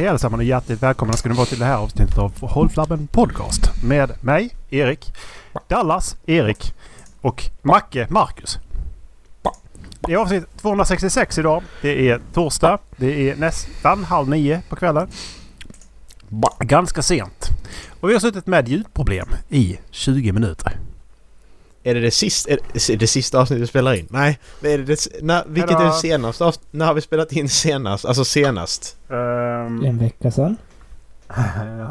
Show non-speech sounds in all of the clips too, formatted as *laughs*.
Hej allesammans och hjärtligt välkomna ska ni vara till det här avsnittet av Håll Flabben Podcast. Med mig, Erik, Dallas, Erik och Macke, Marcus. Det är avsnitt 266 idag. Det är torsdag. Det är nästan halv nio på kvällen. Ganska sent. Och vi har suttit med ljudproblem i 20 minuter. Är det det sista, är det, är det sista avsnittet vi spelar in? Nej, är det det, när, vilket är det senaste avsnittet? När har vi spelat in senast? Alltså senast? Um, En vecka sedan. *laughs*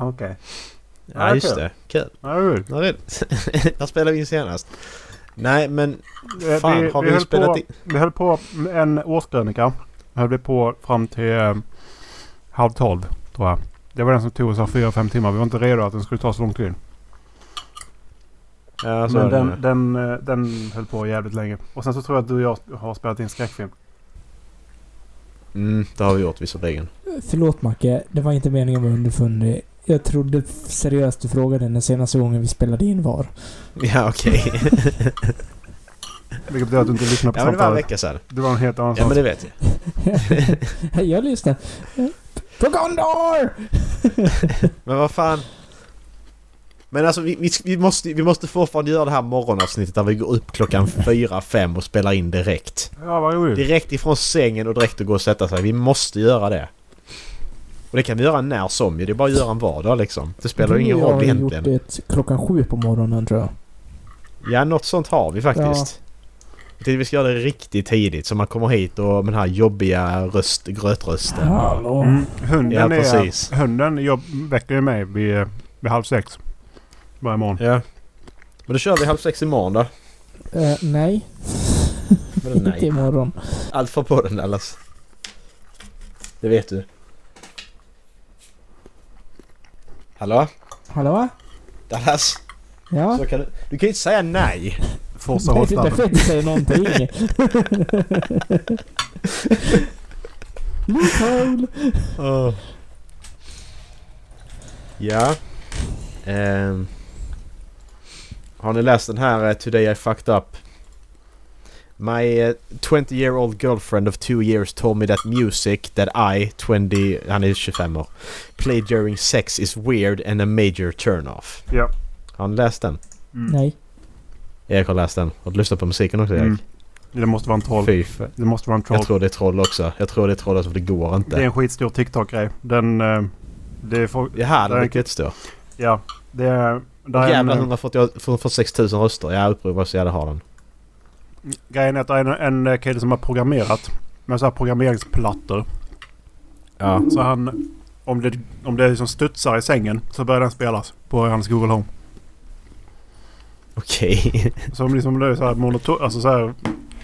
Okej. Okay. Ja, just det. Kul. Cool. När spelade vi in senast? Nej, men... Fan, vi, har vi, vi, höll spelat på, in? Vi höll på med en årskrönika. Höll vi på fram till eh, halv tolv, tror jag. Det var den som tog oss fyra, fem timmar. Vi var inte redo att den skulle ta så lång tid. Ja, så Men den, den, eh, den höll på jävligt länge. Och sen så tror jag att du och jag har spelat in skräckfilm. Mm, det har vi gjort visserligen. Förlåt Macke, det var inte meningen att vara underfundig. Jag trodde seriöst du frågade när senaste gången vi spelade in var. Ja, okej. *laughs* Vilket betyder att du inte lyssnar på ja, men det var en samtalet. vecka sedan. Det var en helt annan Ja, men det vet jag. *laughs* jag lyssnar. På Gondor! *laughs* Men vad fan. Men alltså vi, vi, vi, måste, vi måste fortfarande göra det här morgonavsnittet där vi går upp klockan *laughs* fyra, fem och spelar in direkt. Ja, vad roligt. Direkt ifrån sängen och direkt att gå och sätta sig. Vi måste göra det. Och det kan vi göra när som ju. Det är bara att göra en vardag liksom. Det spelar ju ingen Jag roll har egentligen. gjort det klockan sju på morgonen tror jag. Ja, något sånt har vi faktiskt. Jag tänkte vi ska göra det riktigt tidigt så man kommer hit och med den här jobbiga röst, grötrösten. Hallå? Mm. Hunden, Ja, är, precis. hunden jobb, väcker ju mig vid, vid halv sex. Varje morgon. Ja. Men då kör vi halv sex imorgon då. Eh, nej. Inte *laughs* nej? imorgon. Allt för på den Dallas. Det vet du. Hallå? Hallå? Dallas? Ja? Så kan du, du kan ju inte säga nej. Forsa Nej, det är inte säger någonting. *laughs* Loophole! Ja. Ehm. Har ni läst den här eh, Today I fucked up? My eh, 20 year old girlfriend of two years told me that music that I, 20, han är 25 år, play during sex is weird and a major turn off. Ja. Har ni läst den? Mm. Nej. Erik har läst den. Har du lyssnat på musiken också Erik? Mm. Det måste vara en troll. Fy. Det måste vara en troll. Jag tror det är troll också. Jag tror det är troll också för det går inte. Det är en skitstor TikTok-grej. Den... eh, Det är folk... Jaha, den det är- är jättestor. Ja. Det är... Där är en, Jävlar eh, 146 000 röster. Ja, uppror vad så jävla har den. grejen är att det är en, en kille som har programmerat med så här programmeringsplattor. Ja. Så han... Om det, om det liksom studsar i sängen så börjar den spelas på hans Google Home. Okej. *laughs* Så om liksom det är så här monoton... Alltså så här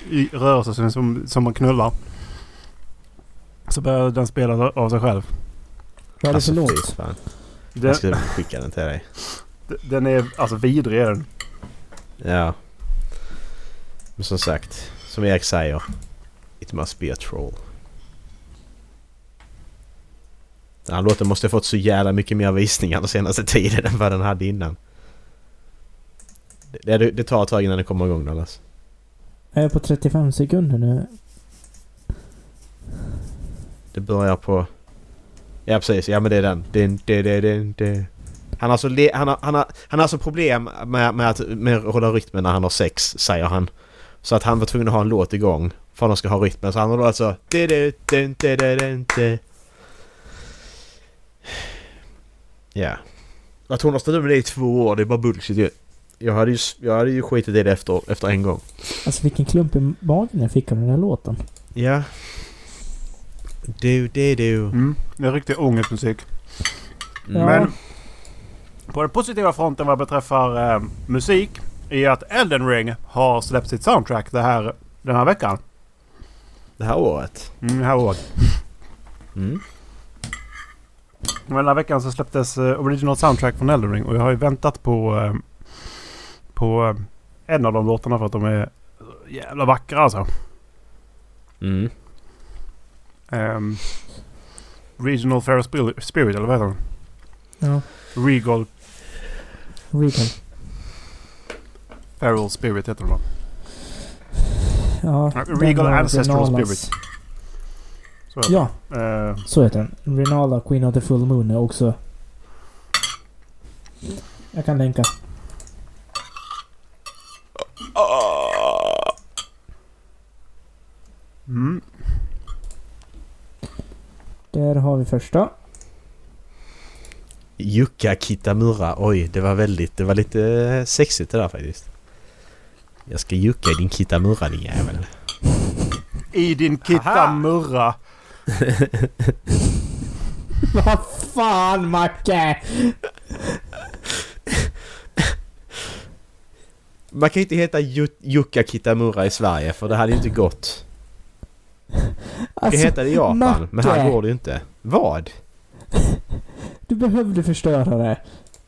i rörelse som, som, som man knullar. Så börjar den spela av sig själv. Vad är det Alltså för fy låt? Jag ska skicka den till dig. Den är alltså vidrig är den. Ja. Men som sagt, som Erik säger. It must be a troll. Den här låten måste ha fått så jävla mycket mer visningar den senaste tiden än vad den hade innan. Det, det, det tar ett tag innan det kommer igång Dallas. Jag är på 35 sekunder nu. Det börjar på... Ja precis, ja men det är den. Din, din, din, din, din. Han har alltså, le, han har, han har, han har alltså problem med, med, att, med att hålla rytmen när han har sex, säger han. Så att han var tvungen att ha en låt igång för att de ska ha rytmen. Så han har då alltså... Ja. Att hon har stått med det i två år, det är bara bullshit ju. Jag hade ju, jag hade ju skitit i det efter, efter en gång. Alltså vilken klump i magen jag fick av den här låten. Ja. Du, du, du. Mm. Det är riktig ångestmusik. Ja. Men på den positiva fronten vad beträffar eh, musik är att Elden Ring har släppt sitt soundtrack det här, den här veckan. Det här året. Mm, det här året. Mm. Men den här veckan så släpptes eh, original soundtrack från Elden Ring och jag har ju väntat på, eh, på eh, en av de låtarna för att de är jävla vackra alltså. Mm. Um, Regional Fair Spirit, Spirit eller vad heter den? Ja. Regal Regal. Feral Spirit heter den? Ja, Regal Ancestral. Spirit. Så Ja. Eh, så heter den. Renala Queen of the Full Moon är också... Jag kan länka. mm. Där har vi första. Jukka Kitamura. Oj, det var väldigt... Det var lite eh, sexigt det där faktiskt. Jag ska jucka i din Kitamura din jävel. I din Kitamurra. *laughs* Vad fan Macke! Man kan inte heta Ju- Jukka Kitamura i Sverige för det hade ju inte gått. Alltså, heta det i Japan, men Macke. här går det ju inte. Vad? Du behövde förstöra det.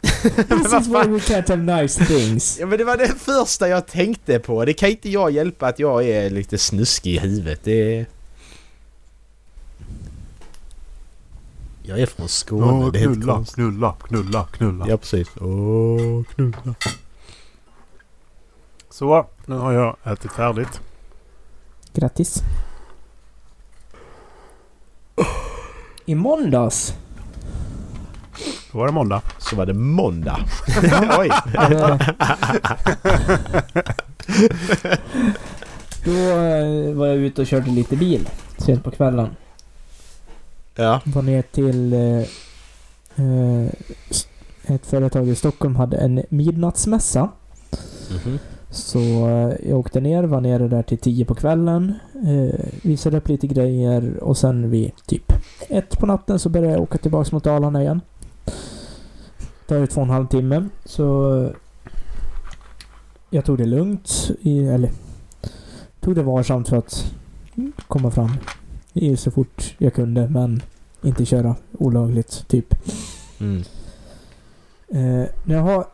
*laughs* This is why we can't have nice things. Ja men det var det första jag tänkte på. Det kan inte jag hjälpa att jag är lite snuskig i huvudet. Det... Jag är från Skåne. Åh, det är knulla, konstigt. knulla, knulla, knulla. Ja precis. Åh, knulla. Så, nu har jag ätit färdigt. Grattis. I måndags. Då var det måndag. Så var det måndag. *laughs* Oj! *laughs* Då eh, var jag ute och körde lite bil sent på kvällen. Ja. Var ner till eh, eh, ett företag i Stockholm hade en midnattsmässa. Mhm. Så eh, jag åkte ner, var nere där till 10 på kvällen. Eh, visade upp lite grejer och sen vid typ ett på natten så började jag åka tillbaks mot Dalarna igen. Tar ju två och en halv timme. Så jag tog det lugnt. I, eller tog det varsamt för att komma fram i så fort jag kunde men inte köra olagligt typ. Mm. Eh, när jag har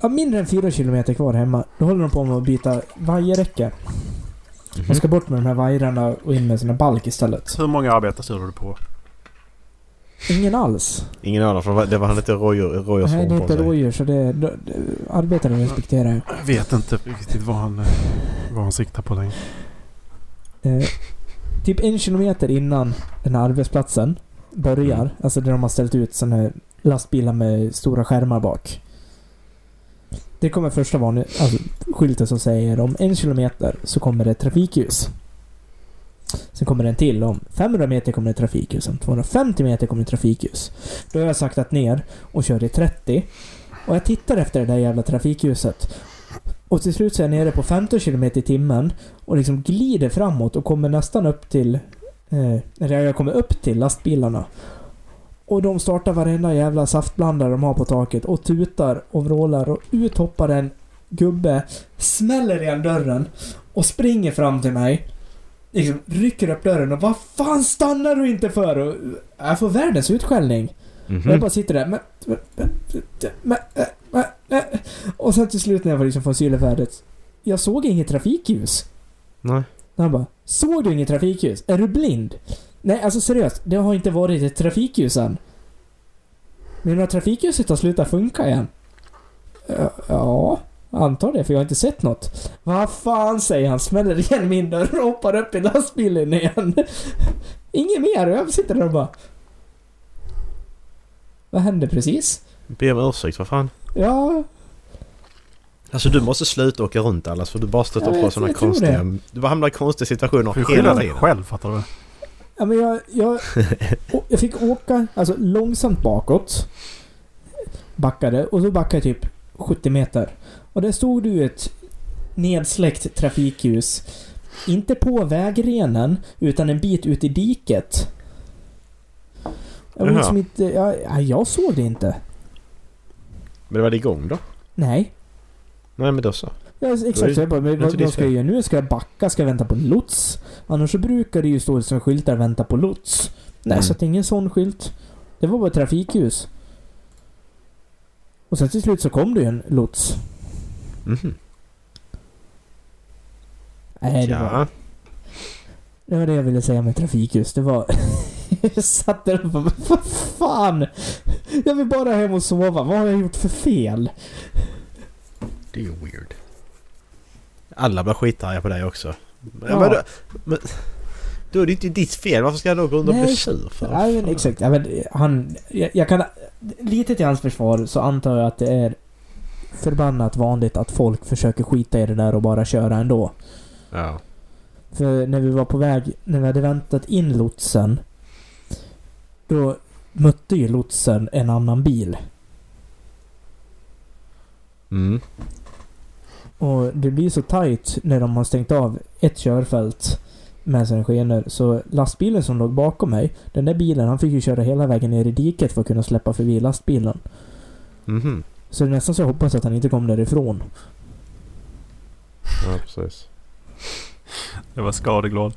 ja, mindre än 4 kilometer kvar hemma, då håller de på med att byta vajerräcke. Mhm. Man ska bort med de här vajrarna och in med sina balk istället. Hur många arbeten stod du på? Ingen alls. Ingen aning för det var han inte rådjur, Nej, rådjursform det är på inte sig. rådjur så det... det, arbetare respekterar jag. Jag vet inte riktigt vad han, vad han siktar på längre. Eh, typ en kilometer innan den här arbetsplatsen börjar, Mm. alltså där de har ställt ut såna här lastbilar med stora skärmar bak. Det kommer första varning, alltså skylten som säger om en kilometer så kommer det trafikljus. Sen kommer det en till. Om 500 meter kommer det trafikljus. Om 250 meter kommer det trafikljus. Då har jag saktat ner och kör i 30. Och jag tittar efter det där jävla trafikljuset. Och till slut så är jag nere på 15 km i timmen och liksom glider framåt och kommer nästan upp till... Eh, eller jag kommer upp till lastbilarna. Och de startar varenda jävla saftblandare de har på taket och tutar och vrålar och ut hoppar en gubbe, smäller igen dörren och springer fram till mig. Liksom rycker upp dörren och vad fan stannar du inte för? Och jag får världens utskällning. Och jag Mhm. bara sitter där. Men, men, men, men, men. Och sen till slut när jag var liksom får sylefärdigt. Jag såg inget trafikljus. Nej. Han bara. Såg du inget trafikljus? Är du blind? Nej, alltså seriöst. Det har inte varit ett trafikljus än. Men när trafikljuset har slutat funka igen? Ja, Ja, antar det för jag har inte sett något. Vad fan säger han? Smäller igen min dörr och hoppar upp i lastbilen igen. Inget mer. Jag sitter där och bara... Vad hände precis? Be om ursäkt, vad fan. Ja, Alltså du måste sluta åka runt alls för du bara stöter på sådana konstiga... Du bara hamnar i konstiga situationer hela skylla dig tiden. själv, fattar du? ja men jag, jag, *laughs* jag fick åka alltså, långsamt bakåt. Backade och så backade jag typ 70 meter. Och där stod du ett nedsläckt trafikljus. Inte på vägrenen, utan en bit ut i diket. Jag, var liksom inte, jag, ja, jag såg det inte. Men var det igång då? Nej. Nej men då så. Ja, exakt. det- Så jag bara, men vad, vad ska jag göra nu? Ska jag backa? Ska jag vänta på lots? Annars så brukar det ju stå som skyltar 'Vänta på lots'. Nej, Mm. så att det är ingen sån skylt. Det var bara trafikljus. Och sen till slut så kom det ju en lots. Mhm. Nej, det, var, Ja. det var det jag ville säga med trafikljus. Det var... *laughs* jag satt där och bara, vad fan? Jag vill bara hem och sova. Vad har jag gjort för fel? Det är ju weird. Alla blir skitarga på dig också. Ja. men, men, Då är det inte ditt fel. Varför ska jag då gå runt och bli Nej. sur för? Ja, men exakt. Ja, men han, jag, jag kan... Lite till hans försvar så antar jag att det är förbannat vanligt att folk försöker skita i det där och bara köra ändå. Ja. För när vi var på väg, när vi hade väntat in lotsen. Då mötte ju lotsen en annan bil. Mm. Och det blir så tight när de har stängt av ett körfält med sina skenor. Så lastbilen som låg bakom mig, den där bilen, han fick ju köra hela vägen ner i diket för att kunna släppa förbi lastbilen. Mhm. Så det är nästan så jag hoppas att han inte kom därifrån. Ja, precis. Jag var skadeglad.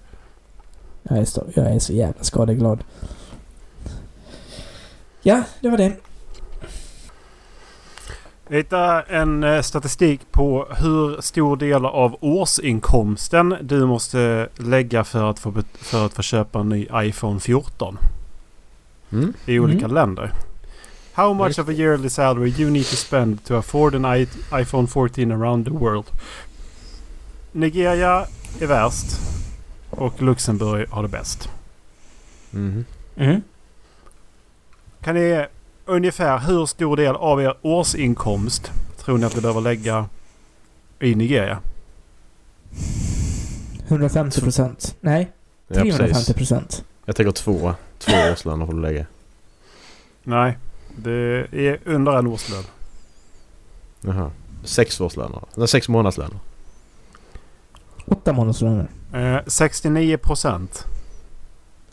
Jag är så, jag är så jävla skadeglad. Ja, det var det. Jag hittade en eh, statistik på hur stor del av årsinkomsten du måste lägga för att få, för att få köpa en ny iPhone 14 Mm. i olika Mm. länder. How much of a yearly salary you need to spend to afford an I- iPhone 14 around the world? Nigeria är värst och Luxemburg har det bäst. Mhm. Mm. Kan ni ge ungefär hur stor del av er årsinkomst tror ni att ni behöver lägga i Nigeria? 150 procent. Nej, Ja, 350 precis. procent. Jag tänker två. Två årslöner får du lägga. Nej, det är under en årslön. Jaha. Sex årslöner. Nej, sex månadslöner. Åtta månadslöner. Eh, 69 procent.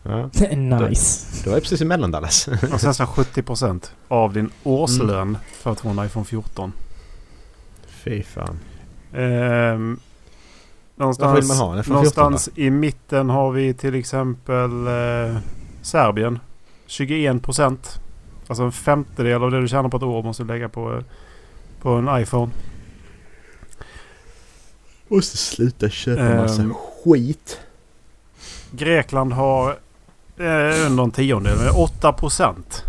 Ja. Är *laughs* nice. Det var precis emellan Dallas. Och sen så 70 procent av din årslön för att få en iPhone 14. Fy fan. Man någonstans ha iPhone 14 någonstans i mitten har vi till exempel eh, Serbien. 21 procent. Alltså en femtedel av det du tjänar på ett år måste du lägga på, på en iPhone. Måste sluta köpa massa Ehm. skit. Grekland har eh, under en tiondel, med 8 procent.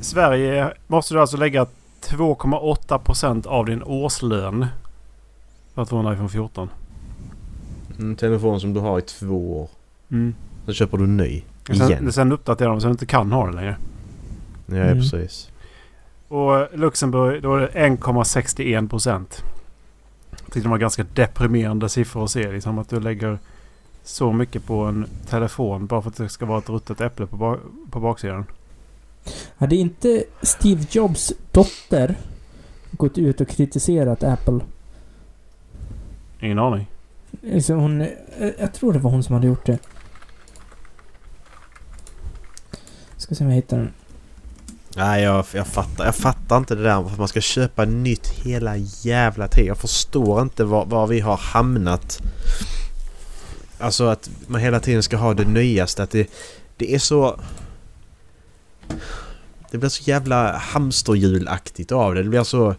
Sverige måste du alltså lägga 2,8 procent av din årslön för att få en iPhone 14. En telefon som du har i två år. Mm. Sen köper du en ny. Sen, Igen. sen uppdaterar de så du inte kan ha det längre. Ja, Mm. precis. Och Luxemburg, då är det 1,61 procent. Jag tyckte det var ganska deprimerande siffror att se. Liksom att du lägger så mycket på en telefon bara för att det ska vara ett ruttet äpple på, ba- på baksidan. Hade inte Steve Jobs dotter gått ut och kritiserat Apple? Ingen aning. Liksom hon, eh, jag tror det var hon som hade gjort det. Ska se om jag hittar den. Nej, jag, jag, fattar, jag fattar inte det där varför man ska köpa nytt hela jävla tiden. Jag förstår inte var, var vi har hamnat. Alltså att man hela tiden ska ha det nyaste. Att det, det är så... Det blir så jävla hamsterhjulaktigt av det. Det blir så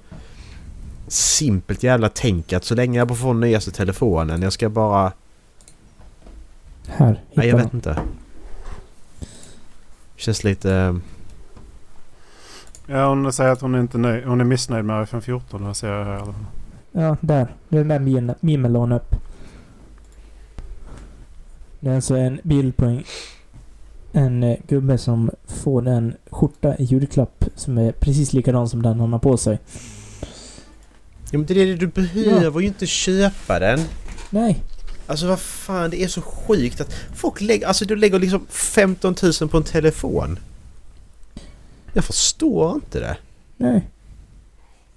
simpelt jävla tänk att så länge jag bara får den nyaste telefonen. Jag ska bara... Här, Nej, jag vet inte. Känns lite... Ja, hon säger att hon är, inte nöjd, hon är missnöjd med iPhone 14. Det ser jag här. Ja, där. Den där memen- hon upp. Det är alltså en bild på en, en eh, gubbe som får en skjorta i julklapp som är precis likadan som den han har på sig. Ja, men det är det du behöver ju inte köpa den. Nej. Alltså vad fan, det är så sjukt att folk lägger... Alltså du lägger liksom 15 000 på en telefon. Jag förstår inte det. Nej.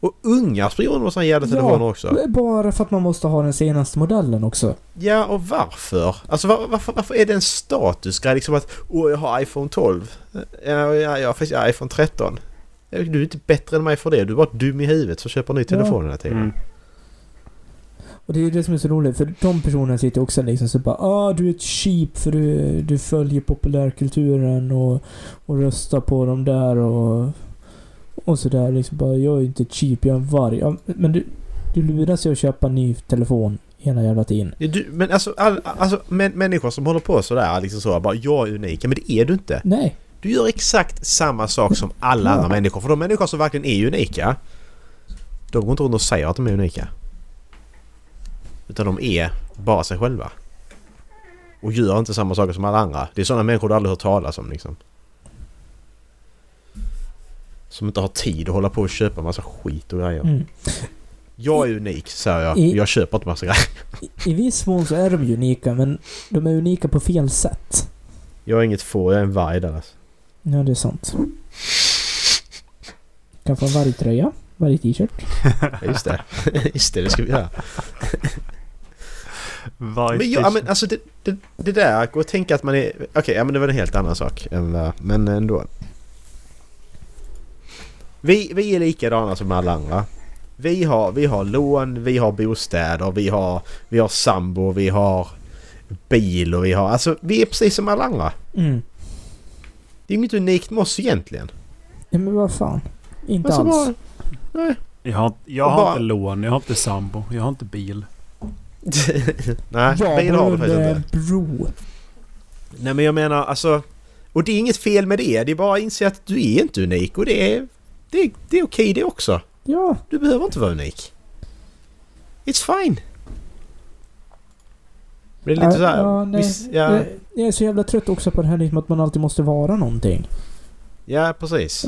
Och unga springer runt med sådana jävla telefoner också. Bara för att man måste ha den senaste modellen också. Ja, och varför? Alltså var, varför, varför är det en statusgrej liksom att åh, jag har iPhone 12. Ja, ja, jag har faktiskt iPhone 13. Ja, Du är inte bättre än mig för det. Du är bara dum i huvudet så köper ny telefon hela tiden. Mm. Och det är ju det som är så roligt för de personerna sitter också liksom så bara ah du är ett sheep för du, du följer populärkulturen och, och röstar på dem där och och sådär liksom bara jag är inte ett sheep, jag är en varg. Ja, men du, du luras ju att köpa en ny telefon hela jävla tiden. Du, men alltså, all, alltså men, människor som håller på sådär liksom så bara jag är unik. Men det är du inte. Nej. Du gör exakt samma sak som alla Ja. andra människor. För de människor som verkligen är unika. De går inte runt och säger att de är unika. Utan de är bara sig själva. och gör inte samma saker som alla andra. Det är sådana människor du aldrig hört talas om liksom. Som inte har tid att hålla på och köpa massa skit och grejer. Mm. Jag är unik, säger jag. I- Jag köper inte massa grejer. I, I viss mån så är de unika, men de är unika på fel sätt. Jag är inget får, jag är en varg där alltså. Ja, det är sant. Kan få en vargtröja, varg-t-shirt. *laughs* Just det. Just det, det ska vi göra. Varje Men, ja, men alltså det, det, det där, gå och tänka att man är... Okej, ja men det var en helt annan sak. Än, men ändå. Vi, vi är likadana som alla andra. Vi har, vi har lån, vi har bostäder, vi har, vi har sambo, vi har bil och vi har... Alltså vi är precis som alla andra. Mm. Det är inget unikt med oss egentligen. Ja, men vad fan. Inte Alltså alls. bara... Jag har, jag har bara- inte lån, jag har inte sambo, jag har inte bil. *laughs* Nej, Jag bil har du faktiskt inte. bro. Nej men jag menar alltså... Och det är inget fel med det. Det är bara att inse att du är inte unik och det är... Det är, det är okej det också. Ja, Du behöver inte vara unik. It's fine. Det är lite Ja, så här, ja, visst, ja, jag, jag är så jävla trött också på det här liksom att man alltid måste vara någonting. ja, precis.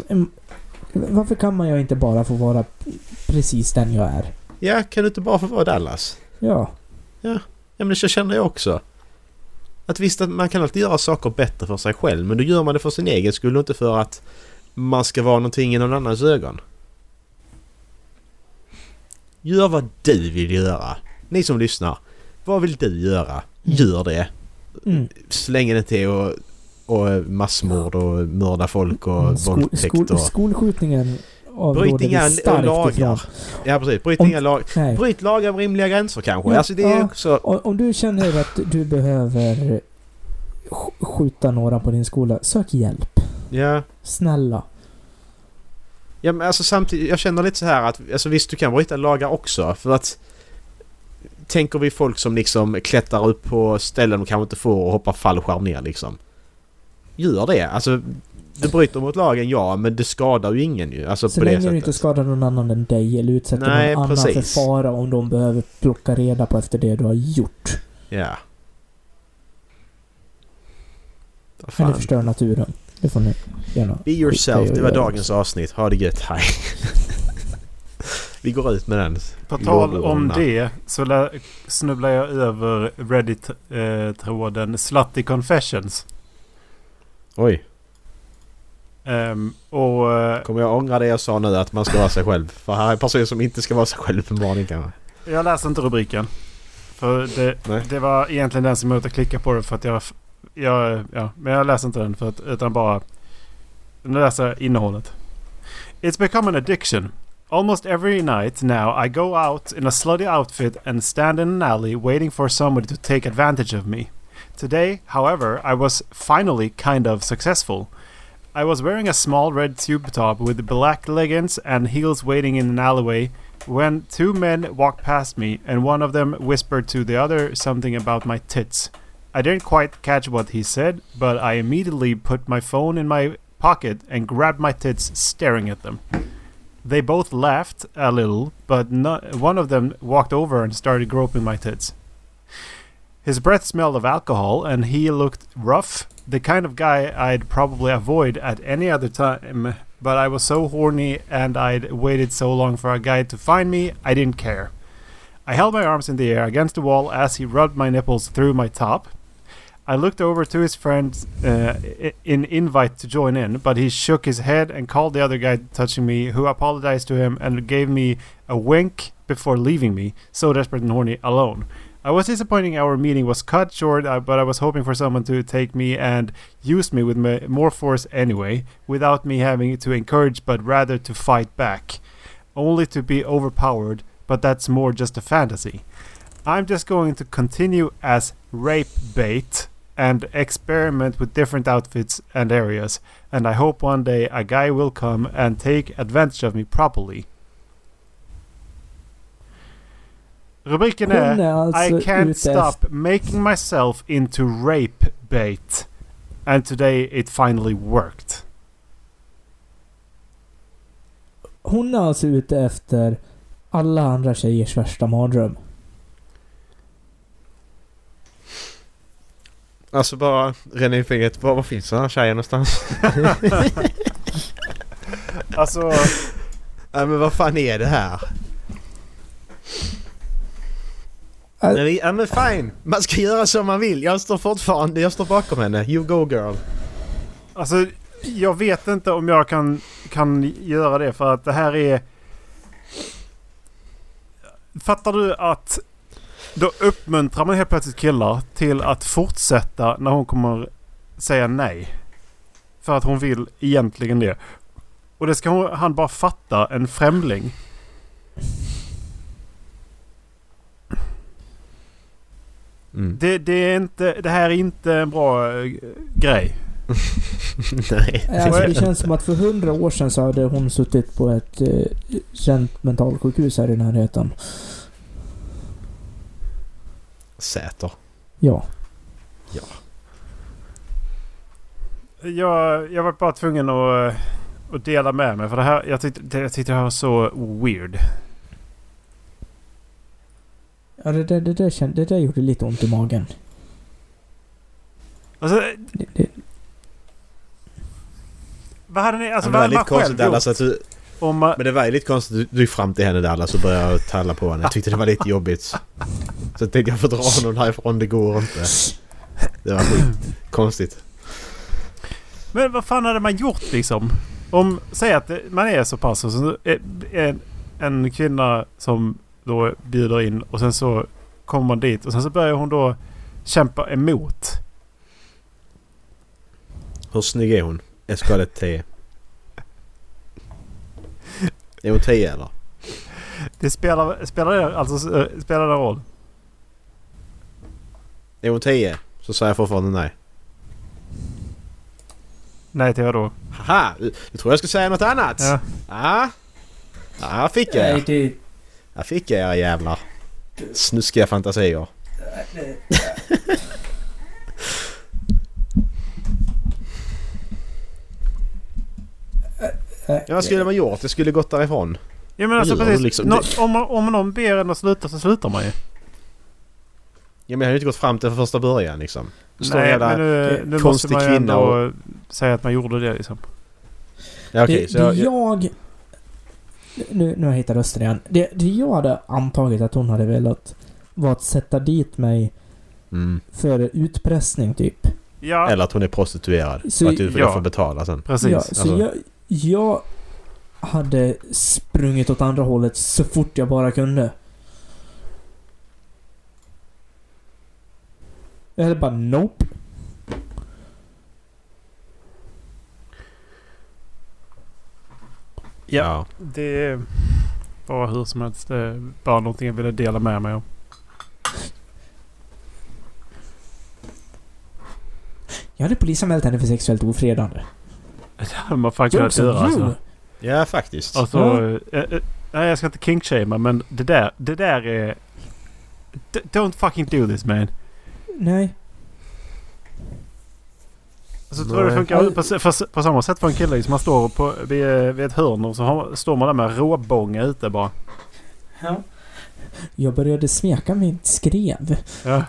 Varför kan man ju inte bara få vara precis den jag är? Ja, kan du inte bara få vara Dallas? Ja. Ja, men så känner jag också. Att visst att man kan alltid göra saker bättre för sig själv men då gör man det för sin egen skull och inte för att man ska vara någonting i någon annans ögon. Gör vad du vill göra. Ni som lyssnar. Vad vill du göra? Gör det. Mm. Så länge det är och, och massmord och mörda folk och Mm, Skol, våldtäkt skol, och... skolskjutningen avråder Bryt inga lagar. ifrån. Ja precis. Bryt Om- inga lag... Nej. Bryt lagar med rimliga gränser kanske. Ja, alltså det är ja. också... Om, om du känner att du behöver sk- skjuta några på din skola, sök hjälp. Ja. Snälla. Ja men alltså samtidigt, jag känner lite så här att alltså visst du kan bryta lagar också för att Tänker vi folk som liksom klättrar upp på ställen de kanske inte får och hoppar fallskärm ner liksom. Gör det. Alltså du bryter mot lagen ja men det skadar ju ingen ju. Alltså Så på det länge du sättet. inte skadar någon annan än dig eller utsätter Nej, någon annan precis. för fara om de behöver plocka reda på efter det du har gjort. Ja. Vad Eller fan. förstör naturen. Det får ni gärna. Be yourself. Det var dagens avsnitt. Ha det gött. Hej. *laughs* Vi går ut med den. På tal om det så snubblar jag över Reddit-tråden Slutty Confessions. Oj. Ehm, och eh, Kommer jag ångra det jag sa nu att man ska vara sig själv? För här är en person som inte ska vara sig själv uppenbarligen kanske. jag läser inte rubriken. För det, det var egentligen den som jag klickade på det för att jag... jag ja, men jag läser inte den för att, utan bara... Nu läser jag innehållet. It's become an addiction. Almost every night now I go out in a slutty outfit and stand in an alley waiting for somebody to take advantage of me. Today, however, I was finally kind of successful. I was wearing a small red tube top with black leggings and heels waiting in an alleyway when two men walked past me and one of them whispered to the other something about my tits. I didn't quite catch what he said, but I immediately put my phone in my pocket and grabbed my tits, staring at them. They both laughed a little, but one of them walked over and started groping my tits. His breath smelled of alcohol, and he looked rough, the kind of guy I'd probably avoid at any other time. But I was so horny, and I'd waited so long for a guy to find me, I didn't care. I held my arms in the air against the wall as he rubbed my nipples through my top. I looked over to his friend uh, in invite to join in, but he shook his head and called the other guy touching me, who apologized to him and gave me a wink before leaving me, so desperate and horny, alone. I was disappointing our meeting was cut short, uh, but I was hoping for someone to take me and use me with more force anyway, without me having to encourage but rather to fight back. Only to be overpowered, but that's more just a fantasy. I'm just going to continue as rape bait and experiment with different outfits and areas, and I hope one day a guy will come and take advantage of me properly. Rubriken är är alltså I can't ute stop making myself into rape bait. And today it finally worked. Hon är alltså ute efter alla andra tjejers värsta mardröm. Alltså bara in fingret. Var, var finns den här tjejen någonstans? *laughs* Alltså... Nej men vad fan är det här? Äh. Ja men fine. Man ska göra som man vill. Jag står fortfarande... Jag står bakom henne. You go girl. Alltså, jag vet inte om jag kan, kan göra det för att det här är... Fattar du att då uppmuntrar man helt plötsligt killar till att fortsätta när hon kommer säga nej. För att hon vill egentligen det. Och det ska hon, han bara fatta, en främling. Mm. Det, det, är inte, det här är inte en bra eh, grej. *laughs* Nej. Alltså det känns som att för hundra år sedan så hade hon suttit på ett eh, känt mentalsjukhus här i närheten. Säter. Ja. Jag, jag var bara tvungen att, eh, att dela med mig. För det här, jag, tyckte, det- jag tyckte det här var så weird. Ja, det, det, det, där känd, det där gjorde lite ont i magen. Alltså, Det, det, vad hade ni... Alltså, vad var hade lite man konstigt själv Dallas gjort? att du... Om man, Men det var ju lite konstigt att du gick fram till henne Dallas och började talla på henne. Jag tyckte det var lite jobbigt. Så jag tänkte jag får dra honom härifrån. Det går inte. Det var. Konstigt. men vad fan hade man gjort liksom? Om, säg att man är så pass en, en kvinna som då bjuder in och sen så kommer man dit och sen så börjar hon då kämpa emot. Hur snygg är hon? Escalet 10. Är hon 10 eller? Det spelar, spelar det alltså eh, spelar det roll? Är hon 10 så säger jag fortfarande nej. Nej till vad då? Haha! Du, du tror jag ska säga något annat? Ja. Ja. Här fick jag nej, det, Här fick jag era jävlar. Snuskiga fantasier. *laughs* Ja, vad skulle man gjort? Jag skulle gått därifrån. Ja men alltså precis. liksom? Nå, om, man- om någon ber en att sluta så slutar man ju. Ja, men jag hade ju inte gått fram till första början liksom. Det står Nej men nu, nu måste man ju ändå säga att man gjorde det liksom. Ja, okej, det, så det jag, jag... Nu, nu har jag hittat rösten igen. Det, det jag hade antagit att hon hade velat var att sätta dit mig mm. för utpressning typ. Ja, Eller att hon är prostituerad. Så- och att du ja. får betala sen. precis. Ja, så alltså. jag, jag hade sprungit åt andra hållet så fort jag bara kunde. Jag hade bara nope. Ja. Det var hur som helst det är bara någonting jag ville dela med mig om. Jag hade polisanmält henne för sexuellt ofredande. Det hade man fan kunnat göra alltså. Ja, faktiskt. alltså eh, eh, nej jag ska inte kinkshamea men det där, det där är... D- Don't fucking do this man. Nej. Alltså tror jag det funkar på, på, på samma sätt för en kille. Liksom man står på, vid, vid ett hörn och så har, står man där med råbånga ute bara. Jag började smeka mitt skrev. Ja.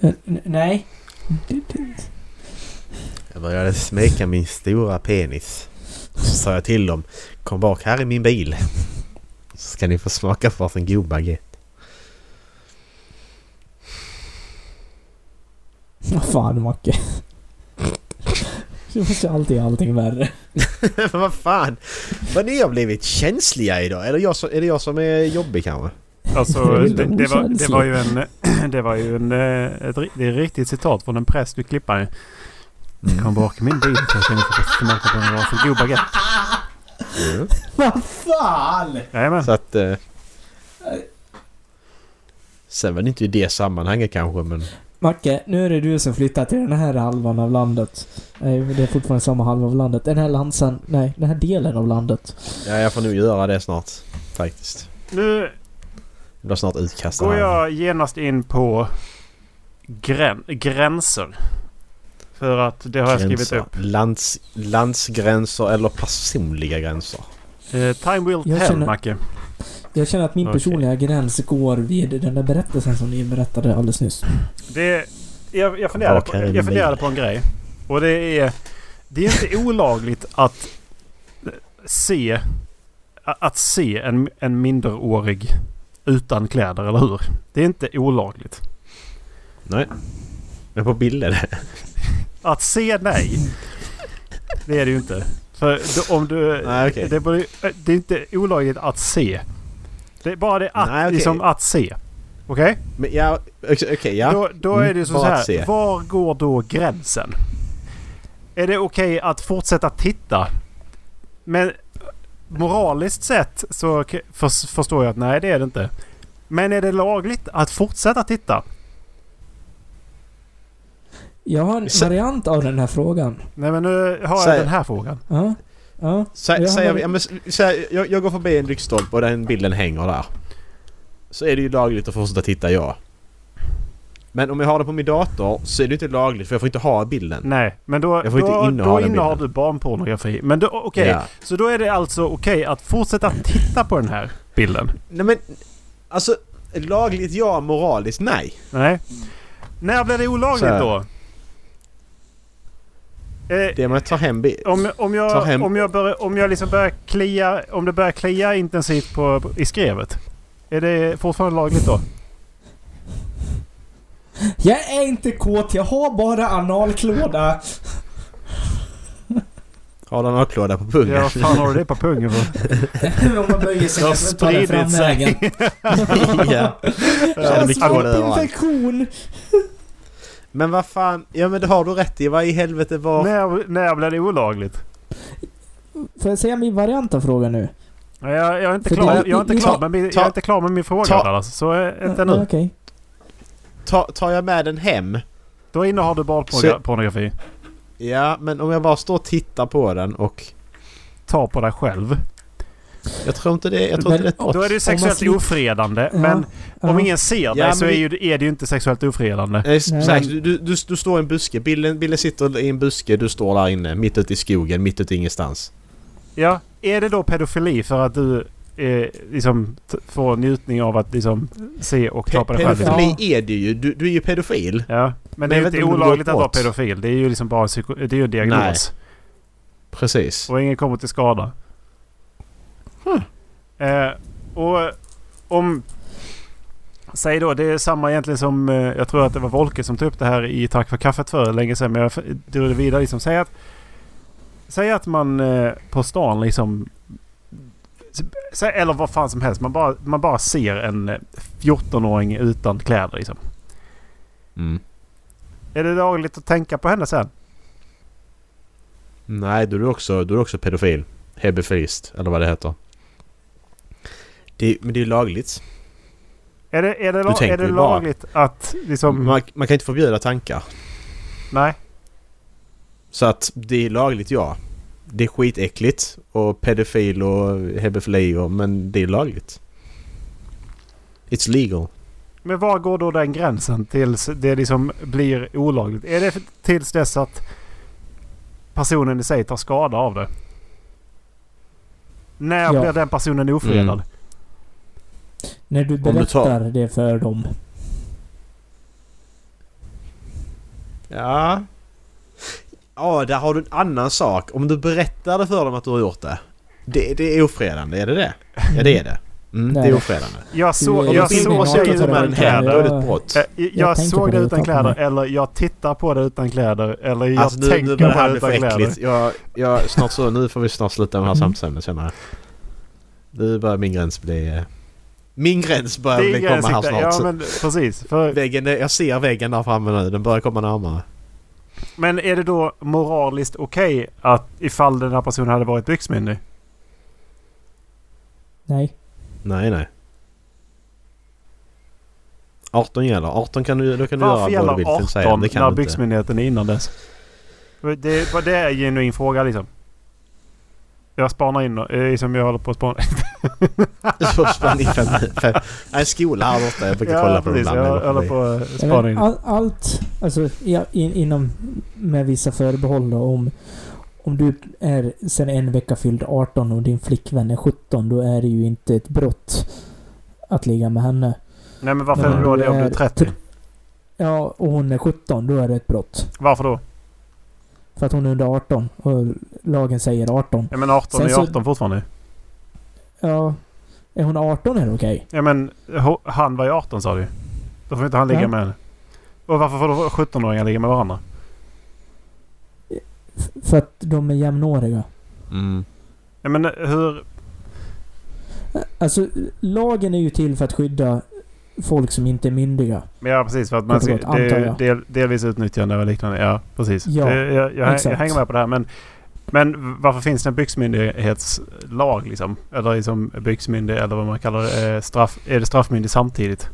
N- nej. Jag började smeka min stora penis. Så sa jag till dem. Kom bak här i min bil. Så ska ni få smaka på en god baguette. Vad fan Macke. Du måste alltid göra allting värre. *laughs* Men vad fan! Vad ni har blivit känsliga idag? Eller jag som, är det jag som är jobbig kanske? Alltså Det det, var, det var ju en... *clears throat* Det var ju en... eh, Ett, det är ett riktigt citat från en präst du klippade. Kom bak i min bil så ska ni få smaka på en varsin god baguette. Mm. Vad fan! Jajamän. Så att... Eh, sen var det inte i det sammanhanget kanske men... Macke, nu är det du som flyttar till den här halvan av landet. Nej, det är fortfarande samma halva av landet. Den här landsan... Nej, den här delen av landet. Ja, jag får nog göra det snart. Faktiskt. Nu Jag blir snart utkastad går här. jag genast in på grän, gränser. För att det har jag skrivit Gränser. upp. Lands, landsgränser eller personliga gränser. Eh, time will Jag tell, känner- Macke. Jag känner att min Okej. personliga gräns går vid den där berättelsen som ni berättade alldeles nyss. Det, jag, jag, funderade på, jag funderade på en grej. Och det är... Det är inte olagligt att se... Att se en, en minderårig utan kläder, eller hur? Det är inte olagligt. Nej. Men på bild är det. Att se nej. Det är det ju inte. För då- om du... Nej, okej. det, det är inte olagligt att se. Det är bara det att, Nej, okej. liksom att se. Okej? Men ja, okej okej, ja. Då, då Mm, är det ju så, bara så här. Var går då gränsen? Är det okej att fortsätta titta? Men moraliskt sett så förstår jag att nej det är det inte. Men är det lagligt att fortsätta titta? Jag har en variant av den här frågan. Nej men nu har jag den här frågan. Ja. Ja. Sä, Jag säger ja, men, s- säg, jag, jag går förbi en lyktstolpe och den bilden hänger där. Så är det ju lagligt att fortsätta titta ja. Men om jag har det på min dator så är det inte lagligt för jag får inte ha bilden. Nej, men då, Jag får inte då, inneha då innehar du barnpornografi. Men då, okej. Ja. Så då är det alltså okej att fortsätta titta på den här bilden? Nej men alltså lagligt ja, moraliskt nej. Nej. När blir det olagligt då? Eh, Det med att ta hem. Om, om Ta jag, hem- om jag, börjar, om jag liksom börjar klia, om det börjar klia intensivt på, på, i skrevet. Är det fortfarande lagligt då? Jag är inte kåt, jag har bara analklåda. Har du analklåda på pungen? Ja, fan har du det på pungen för? *laughs* Om man böjer sig har så tar sig. framvägen. *laughs* ja. Jag har svampinfektion. Men vad fan, ja men det har du rätt i. Vad i helvete var... när, när blir det olagligt? Får jag säga min variant av frågan nu? Jag, jag är inte För klar, det- jag är inte klar, med, min, jag är ta- inte klar med min fråga ta- Dallas. Så eh, inte nu. Okej. Ta, tar jag med den hem? Då innehar du barnpornografi. Ja, men om jag bara står och tittar på den och... Ta på dig själv. Jag tror inte det, jag tror Men- inte det är. Då är det ju sexuellt slip- ofredande. Ja, Men ja. om ingen ser dig Ja, så är, ju, är det ju inte sexuellt ofredande. Nej, Nej. Exakt, du, du, du, står i en buske. Bilden, bilden sitter i en buske. Du står där inne, mitt ute i skogen, mitt ute i ingenstans. Ja, är det då pedofili för att du eh, liksom får njutning av att liksom se och ta på dig själv? pedofili är det ju. Du, du är ju pedofil. Ja, men Men det är ju inte olagligt att vara pedofil. Det är ju liksom bara en, psyko- det är ju en diagnos. Precis. Och ingen kommer till skada. Hmm. Eh, och om... Säg då, det är samma egentligen som... Eh, jag tror att det var Volke som tog upp det här i Tack för kaffet för länge sedan. Men jag drog det vidare liksom. Säg att... Säg att man eh, på stan liksom... Säg, eller vad fan som helst. Man bara, man bara ser en eh, 14-åring utan kläder liksom. Mm. Är det lagligt att tänka på henne sen? Nej, då är du också, då är du också pedofil. Hebefilist, eller vad det heter. Det, men det är ju lagligt. Är det, är det, la- är det ju bara- lagligt att liksom... Man, man kan inte förbjuda tankar. Nej. Så att det är lagligt, ja. Det är skitäckligt och pedofil och hebefili och, men det är lagligt. It's legal. Men var går då den gränsen tills det liksom blir olagligt? Är det tills dess att personen i sig tar skada av det? När Ja. blir den personen ofredad? Mm. När du du tar- berättar det för dem. Ja. Ja, där har du en annan sak. Om du berättar det för dem att du har gjort det. Det, det är ofredande, är det det? Ja, det är det. Mm, det är ofredande. Jag, så, jag såg det du- utan kläder. är det Ja. ett brott. Eh, Jag, Jag tänker såg det det, utan kläder eller jag tittar på det utan kläder eller jag Alltså nu, tänker nu det på här det utan kläder. Jag, jag, snart så, nu får vi snart sluta med det här Mm. samtalsämnet känner jag. Nu börjar min gräns bli... Min gräns börjar Det är bli komma här snart. Ja men precis. För, väggen, jag ser väggen där framme nu. Den börjar komma närmare. men är det då moraliskt okej att ifall den här personen hade varit byxmyndig? Nej. Nej, nej. 18 gäller. 18 kan du, då kan du Varför göra vad du gäller vill. Säga. 18 Det kan när du inte. byxmyndigheten är innan dess? Det, det är en genuin fråga liksom. Jag spanar in och- eh, som jag håller på att spana. Så sprang in fem, fem, nej, en skola här borta. Jag brukar kolla på dem precis. ibland. Jag håller på att Ja, spana in. all, allt, alltså ja, in, inom med vissa förbehåll då, om, om du är sen en vecka fylld 18 och din flickvän är 17, då är det ju inte ett brott att ligga med henne. Nej men varför Men är det då om det du om du är är 30? Ja, och hon är 17, då är det ett brott. Varför då? För att hon är under 18 och lagen säger 18. Ja men 18 Sen är så- 18 fortfarande. Ja, är hon 18 är det okej. Ja men han var ju 18 sa du. Då får inte han ligga Ja. med henne. Och varför får då 17-åringar ligga med varandra? För att de är jämnåriga. Mm. Ja men hur... Alltså, lagen är ju till för att skydda folk som inte är myndiga. Ja precis för att man ska, gott, det är del, delvis utnyttjande och liknande. Ja precis. Ja, det, jag, jag, jag hänger med på det här men... Men varför finns det en byxmyndighetslag liksom? Eller liksom byxmyndig eller vad man kallar det. Eh, straff, är det straffmyndig samtidigt?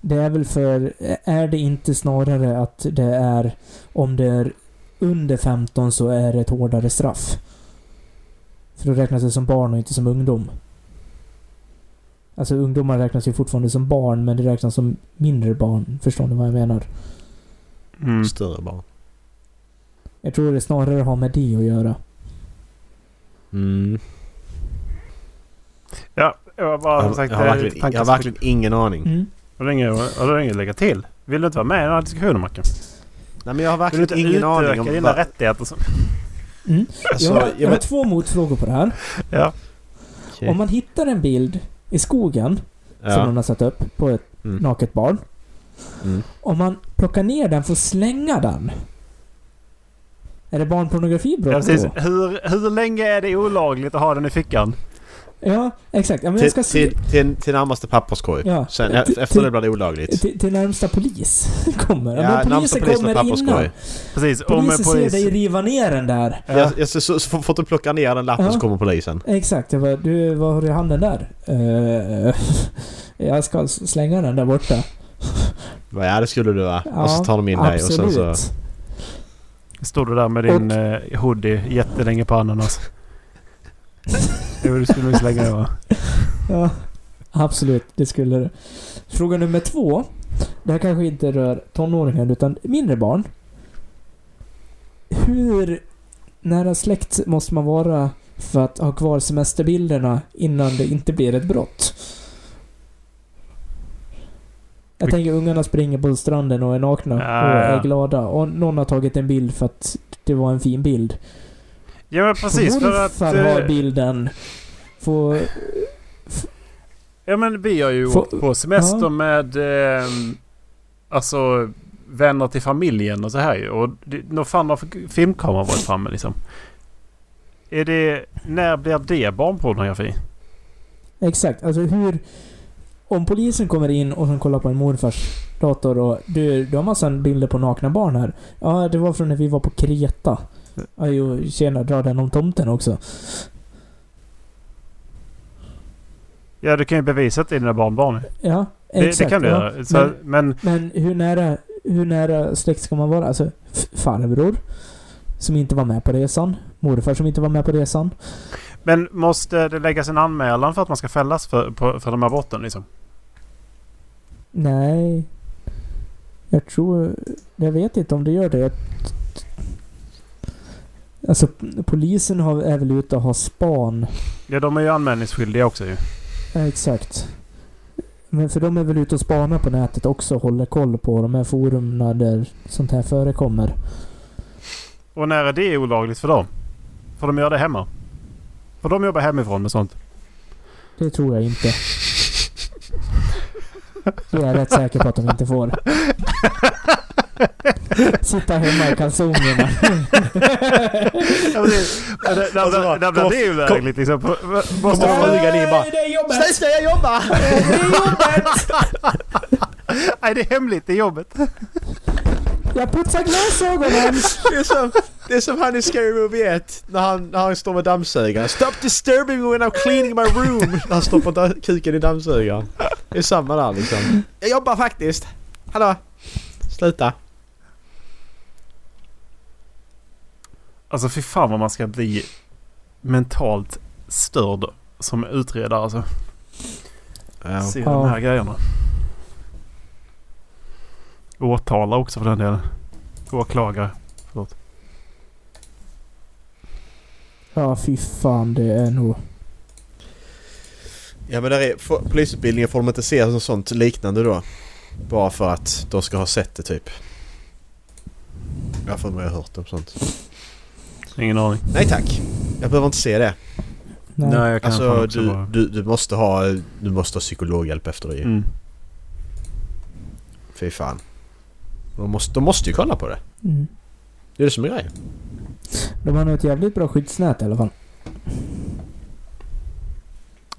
Det är väl för... Är det inte snarare att det är... Om det är under 15 så är det ett hårdare straff. För då räknas det som barn och inte som ungdom. Alltså ungdomar räknas ju fortfarande som barn men det räknas som mindre barn. Förstår ni vad jag menar? Mm. Större barn. Jag tror det snarare har med det att göra. Mm. Ja, jag har bara Jag, som jag, sagt... har eh, verkligen, tankar jag har verkligen ingen aning. Mm. Har du inget, har du inget att lägga till? Vill du inte vara med i den här diskussionen Macke? Nej men jag har Vill du verkligen inte ingen aning om... dina vad- rättigheter? Som... Mm. Alltså, jag, har, jag jag har två motfrågor på det här. Ja. Okej. Om man hittar en bild i skogen som Ja. någon har satt upp på ett Mm. naket barn. Mm. Om man plockar ner den för att slänga den. Är det barnpornografibrott Ja, precis. Hur, hur länge är det olagligt att ha den i fickan? Ja, exakt. Ja, men jag Till, ska se... till, till, till närmaste papperskorg. Ja. Sen, efter till- det blir det olagligt. Till, till närmsta polis *laughs* kommer. Ja, Ja, men närmsta polisen polisen kommer innan. Precis. Polisen ser polis... dig riva ner den där. Ja. Jag, så, så, så får du plocka ner den lappen Ja. så kommer polisen. Exakt. Jag bara, du, vad har du i handen där? Eh, *laughs* jag ska slänga den där borta. Ja det skulle du va? och så tar de in dig och sen absolut. så... Står du där med din eh, hoodie jättelänge på ananas. Jo, du skulle nog slänga det va? *laughs* Ja, absolut. Det skulle det. Fråga nummer två. Det här kanske inte rör tonåringar utan mindre barn. Hur nära släkt måste man vara för att ha kvar semesterbilderna innan det inte blir ett brott? Jag tänker ungarna springer på stranden och är nakna och är glada. Och någon har tagit en bild för att det var en fin bild. Ja men precis för att... eh, bilden. Får... Ja men vi har ju Får- åkt på semester Ja. med... Eh, alltså vänner till familjen och så här ju. Och nog fan har filmkameran varit framme liksom. Är det... När blir det barnpornografi? Exakt. Alltså hur... Om polisen kommer in och sen kollar på en morfars dator och du, du har massa bilder på nakna barn här. Ja, det var från när vi var på Kreta. Ja, jo, tjena, dra den om tomten också. Ja du kan ju bevisa att det är dina barnbarn. Ja, Det, exakt. det kan du ja. göra. Så, Men, men men hur nära, hur nära släkt ska man vara? Alltså, farbror som inte var med på resan. Morfar som inte var med på resan. Men måste det läggas en anmälan för att man ska fällas för, på, för de här brotten liksom? Nej. Jag tror... Jag vet inte om det gör det. Jag, alltså, polisen har, är väl ute och har span. Ja, de är ju anmälningsskyldiga också ju. Ja, exakt. Men för de är väl ute och spanar på nätet också och håller koll på de här forumna där sånt här förekommer. Och när är det olagligt för dem? Får de göra det hemma? Får de jobba hemifrån med sånt? Det tror jag inte. Det är jag rätt säker på att de inte får. *laughs* Sitta hemma i kalsongerna. Ja. Ja, det- När när blir liksom? Måste man... frugan in bara... Det är jobbet! ska jag jobba! *laughs* Det är jobbet! *laughs* Nej, det är hemligt. Det är jobbet. Jag putsar glasögonen! Det är som, det är som han i Scary Movie 1 när han, när han står med dammsugaren. Stop disturbing me when I'm cleaning my room! När han stoppar kuken i dammsugaren. Det är samma där liksom. Jag jobbar faktiskt. Hallå? Sluta. Alltså fy fan vad man ska bli mentalt störd som utredare alltså. Ja. Se Ja. de här grejerna. Åtala också för den delen. Åklagare. Ja, fy fan. Det är nog... Ja men där är, för, polisutbildningen får de inte se som sånt liknande då. Bara för att de ska ha sett det typ. Jag har för mig jag har hört om sånt. Ingen aning. Nej tack. Jag behöver inte se det. Nej. Nej, jag kan Alltså du, bara... du, du måste ha du måste ha psykologhjälp efter det. Mm. Fy fan. De måste, de måste ju kolla på det. Mm. Det är det som är grejen. De har nog ett jävligt bra skyddsnät i alla fall.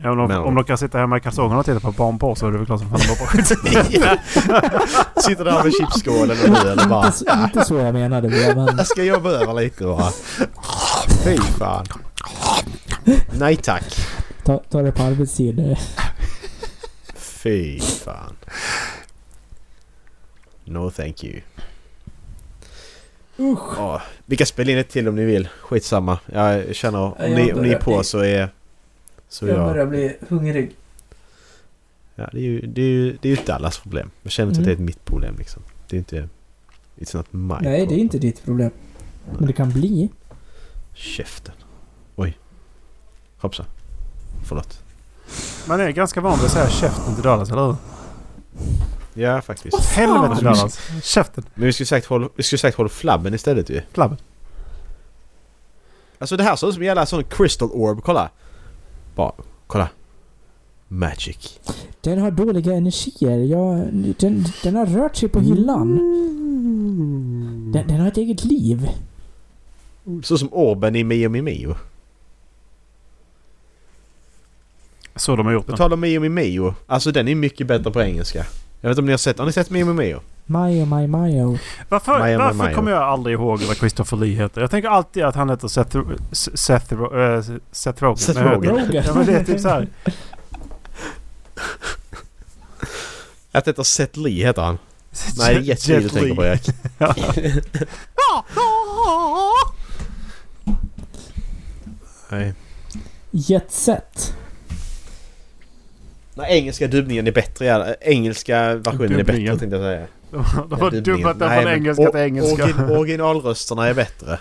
Ja, om, de, Men- om de kan sitta hemma i kalsongerna och titta på barn på så är det väl klart som fan de på. *laughs* Sitter där med chipsskålen och nu eller bara... inte, så, inte så jag menade det, men... Jag ska jobba över lite bara. Fy fan. Nej tack. Ta, ta det på arbetstid. Fy fan. No thank you. Usch. Ja, vi kan spela in ett till om ni vill. Skitsamma. Jag känner om, Ja, jag ni, om ni är på så är... Så är jag... bli hungrig. Ja, det är ju, det är ju, det är ju ett Dallas problem. Jag känner inte att Mm. det är ett mitt problem liksom. Det är inte... It's not my Nej, det är problem. inte ditt problem. Men det kan bli. Käften. Oj. Hoppsan. Förlåt. Man är ganska van vid att säga käften till Dallas, eller hur? Ja, faktiskt. Helvete Fan. Dallas. Käften. Men vi skulle sagt håll, vi skulle sagt håll flabben istället ju. Flabben. Alltså det här ser ut som en jävla sån crystal orb. Kolla. Bara, kolla. Magic. Den har dåliga energier. Jag, den, den har rört sig på hyllan. Den, den har ett eget liv. Så som orben i Mio Mio Mio. Så de har gjort På den. tal om Mio Mio Mio. Alltså den är mycket bättre på engelska. Jag vet inte om ni har sett, har ni sett Mio Mio Mio? Majo, Majo, Majo. Varför, Maja, varför Maja. kommer jag aldrig ihåg vad Christopher Lee heter? Jag tänker alltid att han heter Seth, Seth, äh, Seth Rogen. Seth Rogen. Rogen. Ja men det är typ såhär. *laughs* Att heter Seth Lee heter han. Nej det är Jet Li du tänker på Erik. *laughs* Nej. Jet Set. Nej, engelska dubbningen är bättre. Ja. Engelska versionen är Dubbningen. bättre tänkte jag säga. *laughs* De, de har Ja, dubbat den från men engelska or- till engelska. origin- *laughs* originalrösterna är bättre.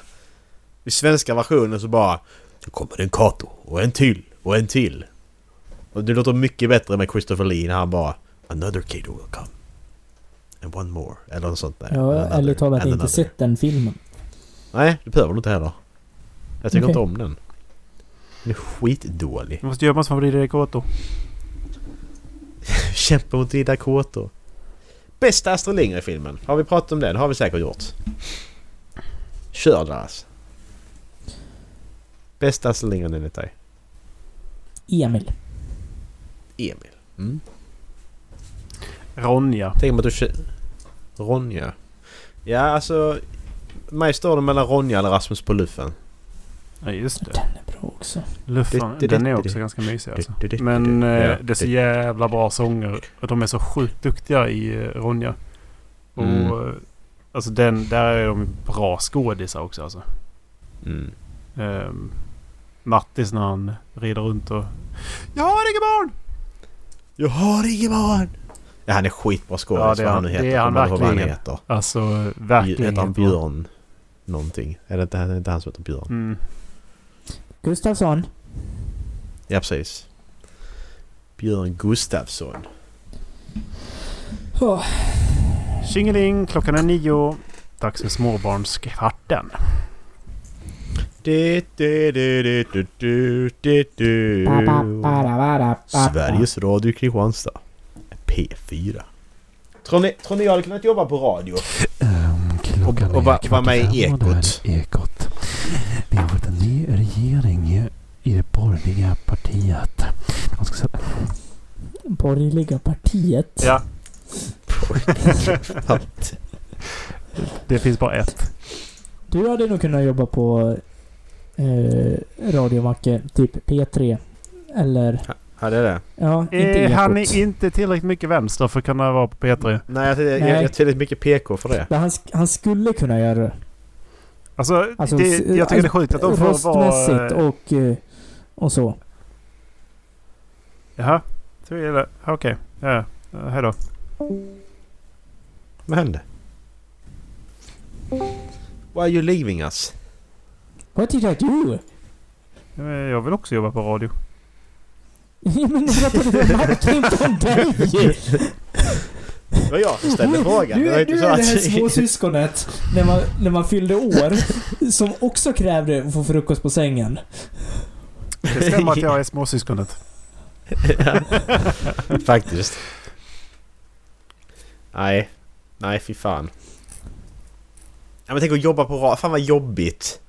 I svenska versionen så bara... Så kommer en Kato och en till och en till. Och det låter mycket bättre med Christopher Lee när han bara... Another Kato will come. And one more. Eller något sånt där. Jag har Another, ärligt talat and inte another. sett den filmen. Nej, det behöver du inte heller. Jag tycker Okej. inte om den. Den är skitdålig. Du måste göra massa favoriter i Koto. *laughs* Kämpa mot dina kåtor. Bästa Astrid Lindgren-filmen. Har vi pratat om den? Har vi säkert gjort. Kör Dallas. Bästa Astrid Lindgren enligt dig? Emil. Emil. Mm. Ronja. Tänk mig att du kö- Ronja. Ja, alltså... Mig står det mellan Ronja eller Rasmus på luffen. Ja just det. Den är bra också. Det- det- Den är det- också det- ganska mysig alltså. Du- du- du- Men du- eh, det är så du- jävla bra sånger. Och de är så sjukt duktiga i eh, Ronja. Och Mm. eh, alltså den, där är de bra skådisar också alltså. Mm. Um, Mattis när han rider runt och... Jag har inga barn! Jag har inget barn! Ja, han är skitbra skådis. Ja, det är vad han- nu det heter. är han ihåg vad verkligen. heter. Alltså Heter verkligen. han helt bra. Björn någonting? Är det inte, är det inte han som heter Björn? Mm. Gustafsson. Ja, precis. Björn Gustafsson. Oh, Tjingeling, klockan är nio. Dags för småbarnskvarten. Sveriges Radio Kristianstad. P4. Tror ni, tror ni jag hade kunnat jobba på radio? *laughs* Och- och va- är kvart vara med i och Ekot. Ekot. Vi har fått en ny regering i, det borgerliga partiet. De ska Borgerliga partiet. Ja, det finns bara ett. Du hade nog kunnat jobba på eh, Radio Macke, typ P3. Eller, Ja, det är det. ja, inte Eh, han är inte tillräckligt mycket vänster för att kunna vara på P3. Nej, jag, jag, jag är tillräckligt mycket PK för det. Men han, han skulle kunna göra det. Alltså, Alltså, det, jag tycker det är sjukt att de får vara... och, eh, och så. Jaha, så är det. Okej, ja. ja. Hej då. Vad hände? Why are you leaving us? What did I do? Eh, Jag vill också jobba på radio. Ja, men nu pratade Macke, inte om dig! Det var jag som ställde frågan. Du, Det var du inte är så det att... här småsyskonet när man, när man fyllde år som också krävde att få frukost på sängen. Det stämmer att jag är småsyskonet. Ja, *laughs* Faktiskt. Nej. Nej, fy fan. Ja, men tänk att jobba på radio. Fan vad jobbigt.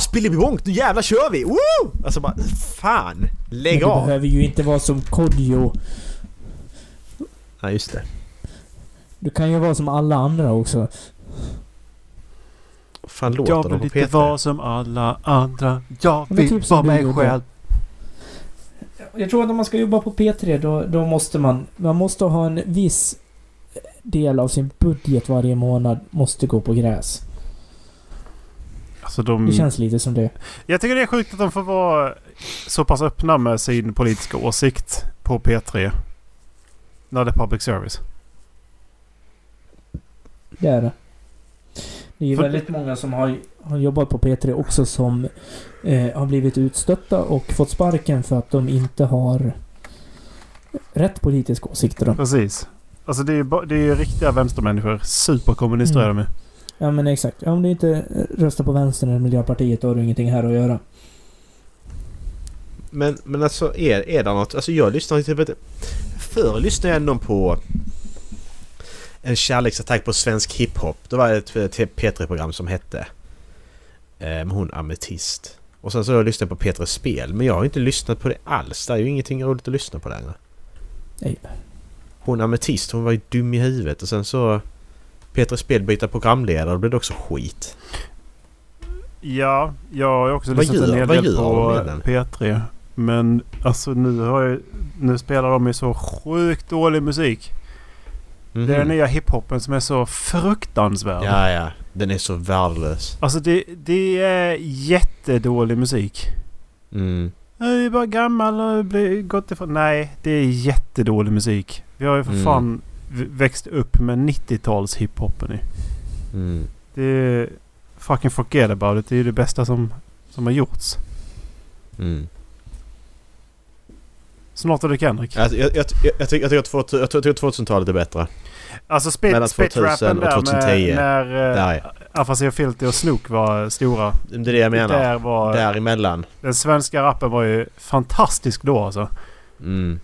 Spelar i bångt, nu jävlar kör vi! Woo! Alltså bara, fan! Lägg Men av! behöver ju inte vara som Kodjo. Ja, just det. Du kan ju vara som alla andra också. Fan låter Jag vill inte P3? vara som alla andra. Jag vill typ vara du mig själv. Jag tror att om man ska jobba på P3 då, då måste man... Man måste ha en viss del av sin budget varje månad måste gå på gräs. Alltså de... Det känns lite som det. Jag tycker det är sjukt att de får vara så pass öppna med sin politiska åsikt på P3. När det är public service. Det är det. Det är ju För- väldigt många som har, har jobbat på P3 också som eh, har blivit utstötta och fått sparken för att de inte har rätt politiska åsikter. Precis. Alltså det är ju det är ju riktiga vänstermänniskor. Superkommunister är de ju. Ja men exakt. Om du inte röstar på Vänstern eller Miljöpartiet då har du ingenting här att göra. Men, men alltså är, är det något... Alltså jag lyssnar typ inte... Förr lyssnade jag ändå på en kärleksattack på svensk hiphop. Det var ett P3-program som hette eh, hon Ametist. Och sen så har jag lyssnat på P3 Spel. Men jag har inte lyssnat på det alls. Det är ju ingenting roligt att lyssna på längre. Nej. Hon Ametist, hon var ju dum i huvudet och sen så... P3 Spel byta programledare, då blev det också skit. Ja, jag har också Vad lyssnat gör- en hel del på de med den? P3. Men alltså nu har jag, Nu spelar de ju så sjukt dålig musik. Mhm. Det är den nya hiphopen som är så fruktansvärd. Ja, ja. Den är så värdelös. Alltså det, det är jättedålig musik. Mm. Jag är bara gammal och blir gått ifrån. Nej, det är jättedålig musik. Vi har ju för Mm. fan växt upp med 90-tals hiphopen i. Mm. Det är... Fucking forget about it. Det är ju det bästa som, som har gjorts. Mm. Snart är det Kendrick. Alltså, jag, jag, jag, jag, tycker, jag, tycker att 2000 jag tycker 2000-talet är bättre. Alltså spit, spitrappen 2000 och där 2010. med när ja. Afasi och Filthy och Snook var stora. Det är det jag menar. Där var... Däremellan. Den svenska rappen var ju fantastisk då alltså. Mm.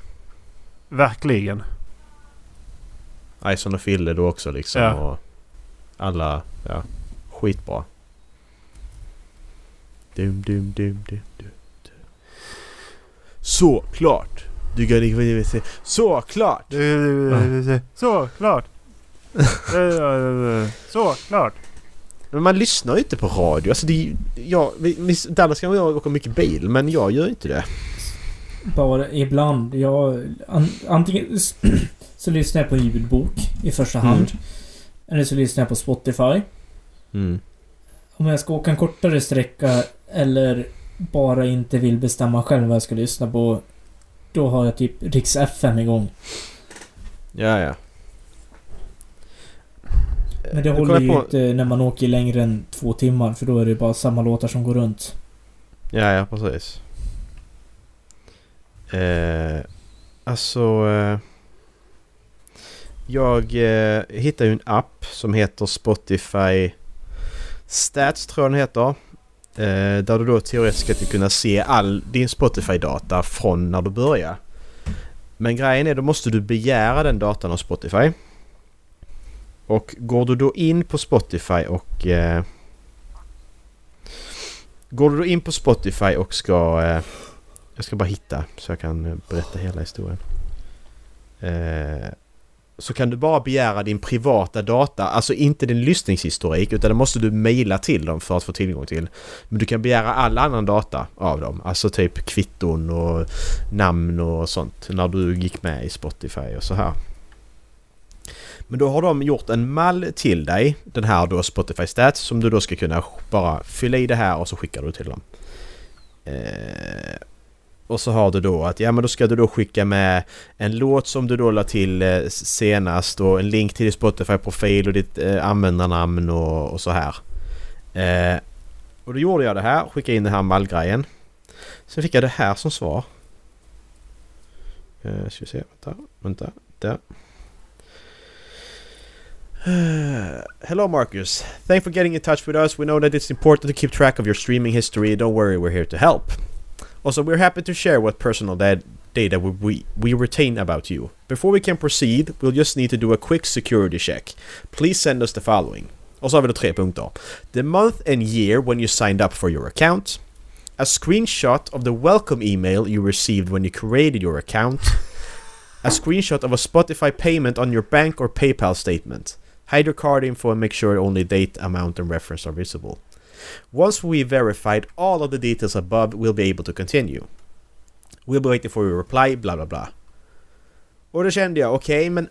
Verkligen. Ison och Fille då också liksom. Ja. Och alla, ja. Skitbra. Dum, dum, dum, dum, dum. Såklart! Du kan inte såklart! Så klart. Så klart. Men man lyssnar ju inte på radio. Alltså det är ju... Ja, vi- vi- Dallas kan jag åka mycket bil men jag gör inte det. Bara ibland. Jag, an, antingen *clears throat* så lyssnar jag på ljudbok i första hand. Eller så lyssnar jag på Spotify. Mm. Om jag ska åka en kortare sträcka eller bara inte vill bestämma själv vad jag ska lyssna på. Då har jag typ Rix FM igång. Ja, ja. Men det Nu håller ju på- inte när man åker längre än två timmar för då är det bara samma låtar som går runt. Ja, ja precis. Eh, alltså... Eh, jag eh, hittade ju en app som heter Spotify Stats tror jag den heter. Eh, där du då teoretiskt ska kunna se all din Spotify-data från när du börjar. Men grejen är då måste du begära den datan av Spotify. Och går du då in på Spotify och... Eh, går du då in på Spotify och ska... Eh, jag ska bara hitta så jag kan eh, berätta hela historien. Eh, så kan du bara begära din privata data, alltså inte din lyssningshistorik utan det måste du mejla till dem för att få tillgång till. Men du kan begära all annan data av dem, alltså typ kvitton och namn och sånt när du gick med i Spotify och så här. Men då har de gjort en mall till dig, den här då Spotify Stats, som du då ska kunna bara fylla i det här och så skickar du till dem. Eh, och så har du då att ja men då ska du då skicka med en låt som du då la till eh, senast och en länk till din Spotify-profil och ditt eh, användarnamn och, och så här. Eh, och då gjorde jag det här, skickade in den här mallgrejen. Sen fick jag det här som svar. Eh, ska vi se. Vänta. Vänta. Där. Eh, hello Marcus. Thanks for getting in touch with us. We know that it's important to keep track of your streaming history. Don't worry, we're here to help. Also, we're happy to share what personal da- data we, we, retain about you. Before we can proceed, we'll just need to do a quick security check. Please send us the following. Har vi då tre punkter. The month and year when you signed up for your account. A screenshot of the welcome email you received when you created your account. A screenshot of a Spotify payment on your bank or PayPal statement. Hide your card info and make sure only date, amount and reference are visible. Once we verified all of the details above, we'll be able to continue. We'll be waiting for your reply, bla bla bla. Och då kände jag, okej, okay, men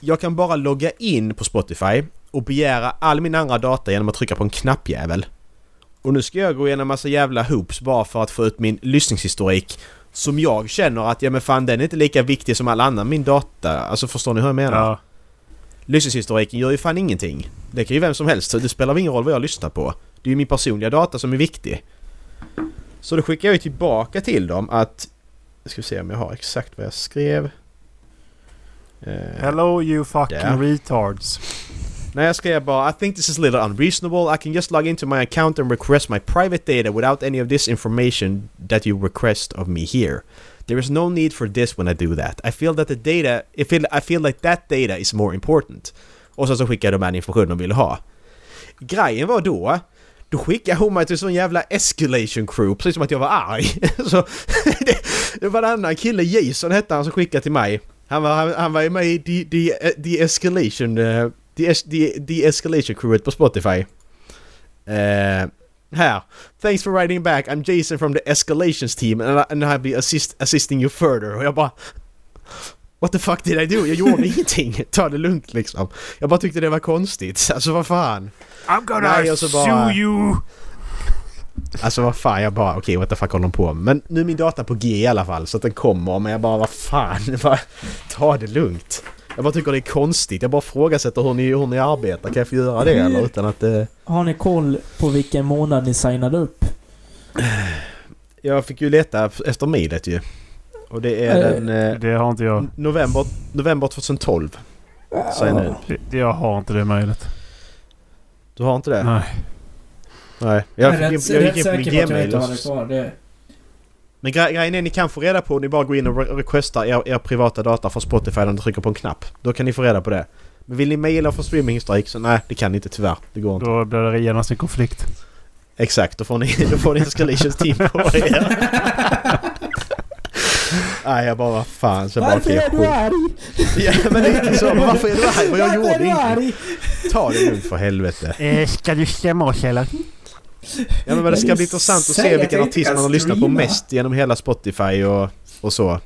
jag kan bara logga in på Spotify och begära all min andra data genom att trycka på en knappjävel. Och nu ska jag gå igenom massa jävla hoops bara för att få ut min lyssningshistorik som jag känner att, ja men fan den är inte lika viktig som all annan min data. Alltså förstår ni hur jag menar? Ja. Lyssningshistoriken gör ju fan ingenting. Det kan ju vem som helst, det spelar ingen roll vad jag lyssnar på. Det är ju min personliga data som är viktig. Så då skickar jag ju tillbaka till dem att... Jag ska se om jag har exakt vad jag skrev. Uh, Hello you fucking där. retards. Nej, jag skrev bara I think this is a little unreasonable. I can just log into my account and request my private data without any of this information that you request of me here. There is no need for this when I do that. I feel that the data... I feel, I feel like that data is more important. Och så, så skickade de den information de ville ha. Grejen var då då skickade hon mig till sån jävla escalation crew, precis som att jag var arg. *laughs* så, det, det var en annan kille, Jason hette han, som skickade till mig. Han var, han, han var ju med i The, the, the Escalation... Eh, the, the, the Escalation crewet på Spotify. Uh, här. Thanks for writing back. I'm Jason from the Escalations team and, I, and I'll be assist, assisting you further. Och jag bara... What the fuck did I do? Jag gjorde *laughs* ingenting. Ta det lugnt liksom. Jag bara tyckte det var konstigt. *laughs* Alltså vad fan. I'm gonna Nej, sue bara, you! Alltså vad fan, jag bara okej okay, what the fuck håller de på med? Men nu är min data på G i alla fall så att den kommer men jag bara vad fan, *laughs* bara, ta det lugnt. Jag bara tycker det är konstigt. Jag bara frågasätter hur ni, hur ni arbetar. Kan jag få göra det eller utan att det... Har ni koll på vilken månad ni signade upp? Jag fick ju leta efter mejlet ju. Och det är äh, den... Eh, det har inte jag. November, november 2012. Signade upp. Jag har inte det mejlet. Du har inte det? Nej. Nej. Jag, jag, jag, jag gick in på min gmail. Det. Men gre grejen är ni kan få reda på ni bara går in och re requestar er, er privata data från Spotify när ni trycker på en knapp. Då kan ni få reda på det. Men vill ni mejla för streaminghistorik så nej, det kan ni inte tyvärr. Det går inte. Då blir det genast en konflikt. Exakt, då får ni, *laughs* då får ni Escalations team på er. *laughs* Nej, jag bara vad fan. Så varför bara, är du arg? *laughs* Ja, men det är inte så. Varför är du arg? Vad jag gjorde inte. Ta det lugnt för helvete. Eh, ska du stämma oss eller? Ja men det ska bli intressant att se vilken artist man har lyssnat på mest genom hela Spotify och, och så.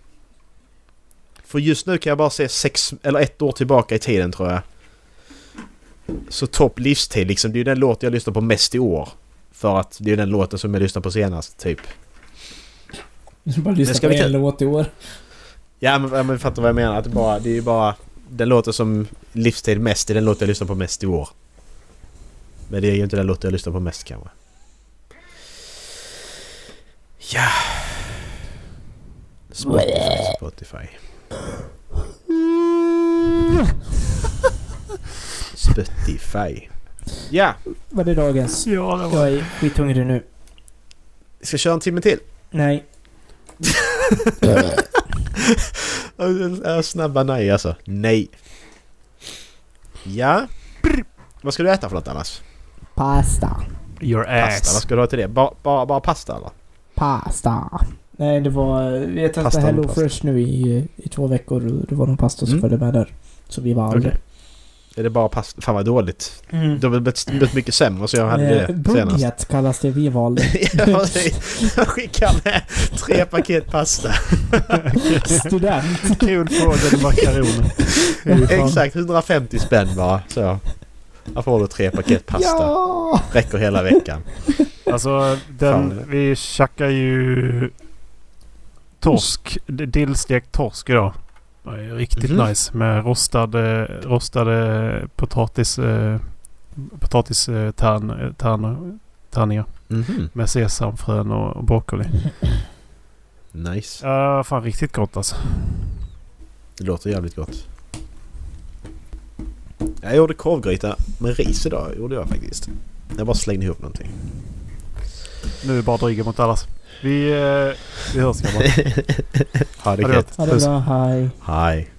För just nu kan jag bara se sex eller ett år tillbaka i tiden tror jag. Så topp livstid liksom. Det är ju den låt jag lyssnar på mest i år. För att det är den låten som jag lyssnar på senast typ. Du bara lyssnar på en låt i år. Ja men, men fattar vad jag menar. Att det, bara, det är ju bara... Den låten som livstid mest är den låt jag lyssnar på mest i år. Men det är ju inte den låt jag lyssnar på mest kanske. Ja. Spotify, Spotify. Spotify. Ja. Var det dagens? Ja, det var... Jag är skithungrig nu. Ska jag köra en timme till? Nej. *laughs* Snabba nej alltså. Nej. Ja. Vad ska du äta för något annars? Pasta. Your ass. Pasta, vad ska du ha till det? Bara, bara, bara pasta eller? Pasta. Nej, det var... Vi har testat Hello Fresh nu i, i två veckor det var någon pasta som mm. följde med där. Så vi var aldrig. Okay. Är det bara pasta? Fan vad dåligt. Mm. Det har blivit mycket sämre så jag hade det eh, Budget senast. kallas det vi valde. *laughs* jag skickar med tre paket pasta. Student. Kronfågel makaroner. *laughs* Exakt, 150 spänn bara. Så. Här får du tre paket pasta. Ja! Räcker hela veckan. Alltså, den, vi tjackar ju torsk. Dillstekt torsk idag. Det är riktigt mm. nice med rostade, rostade potatis, eh, potatistärningar. Tärn, eh, tärningar. Mm. Med sesamfrön och broccoli. Nice. Ja, uh, fan riktigt gott alltså. Det låter jävligt gott. Jag gjorde korvgryta med ris idag, gjorde jag faktiskt. Jag bara slängde ihop någonting. Nu är det bara dryga mot allas. Vi, eh, vi hörs grabbar. *laughs* ha det gött. Ha det bra. Hej. Hej.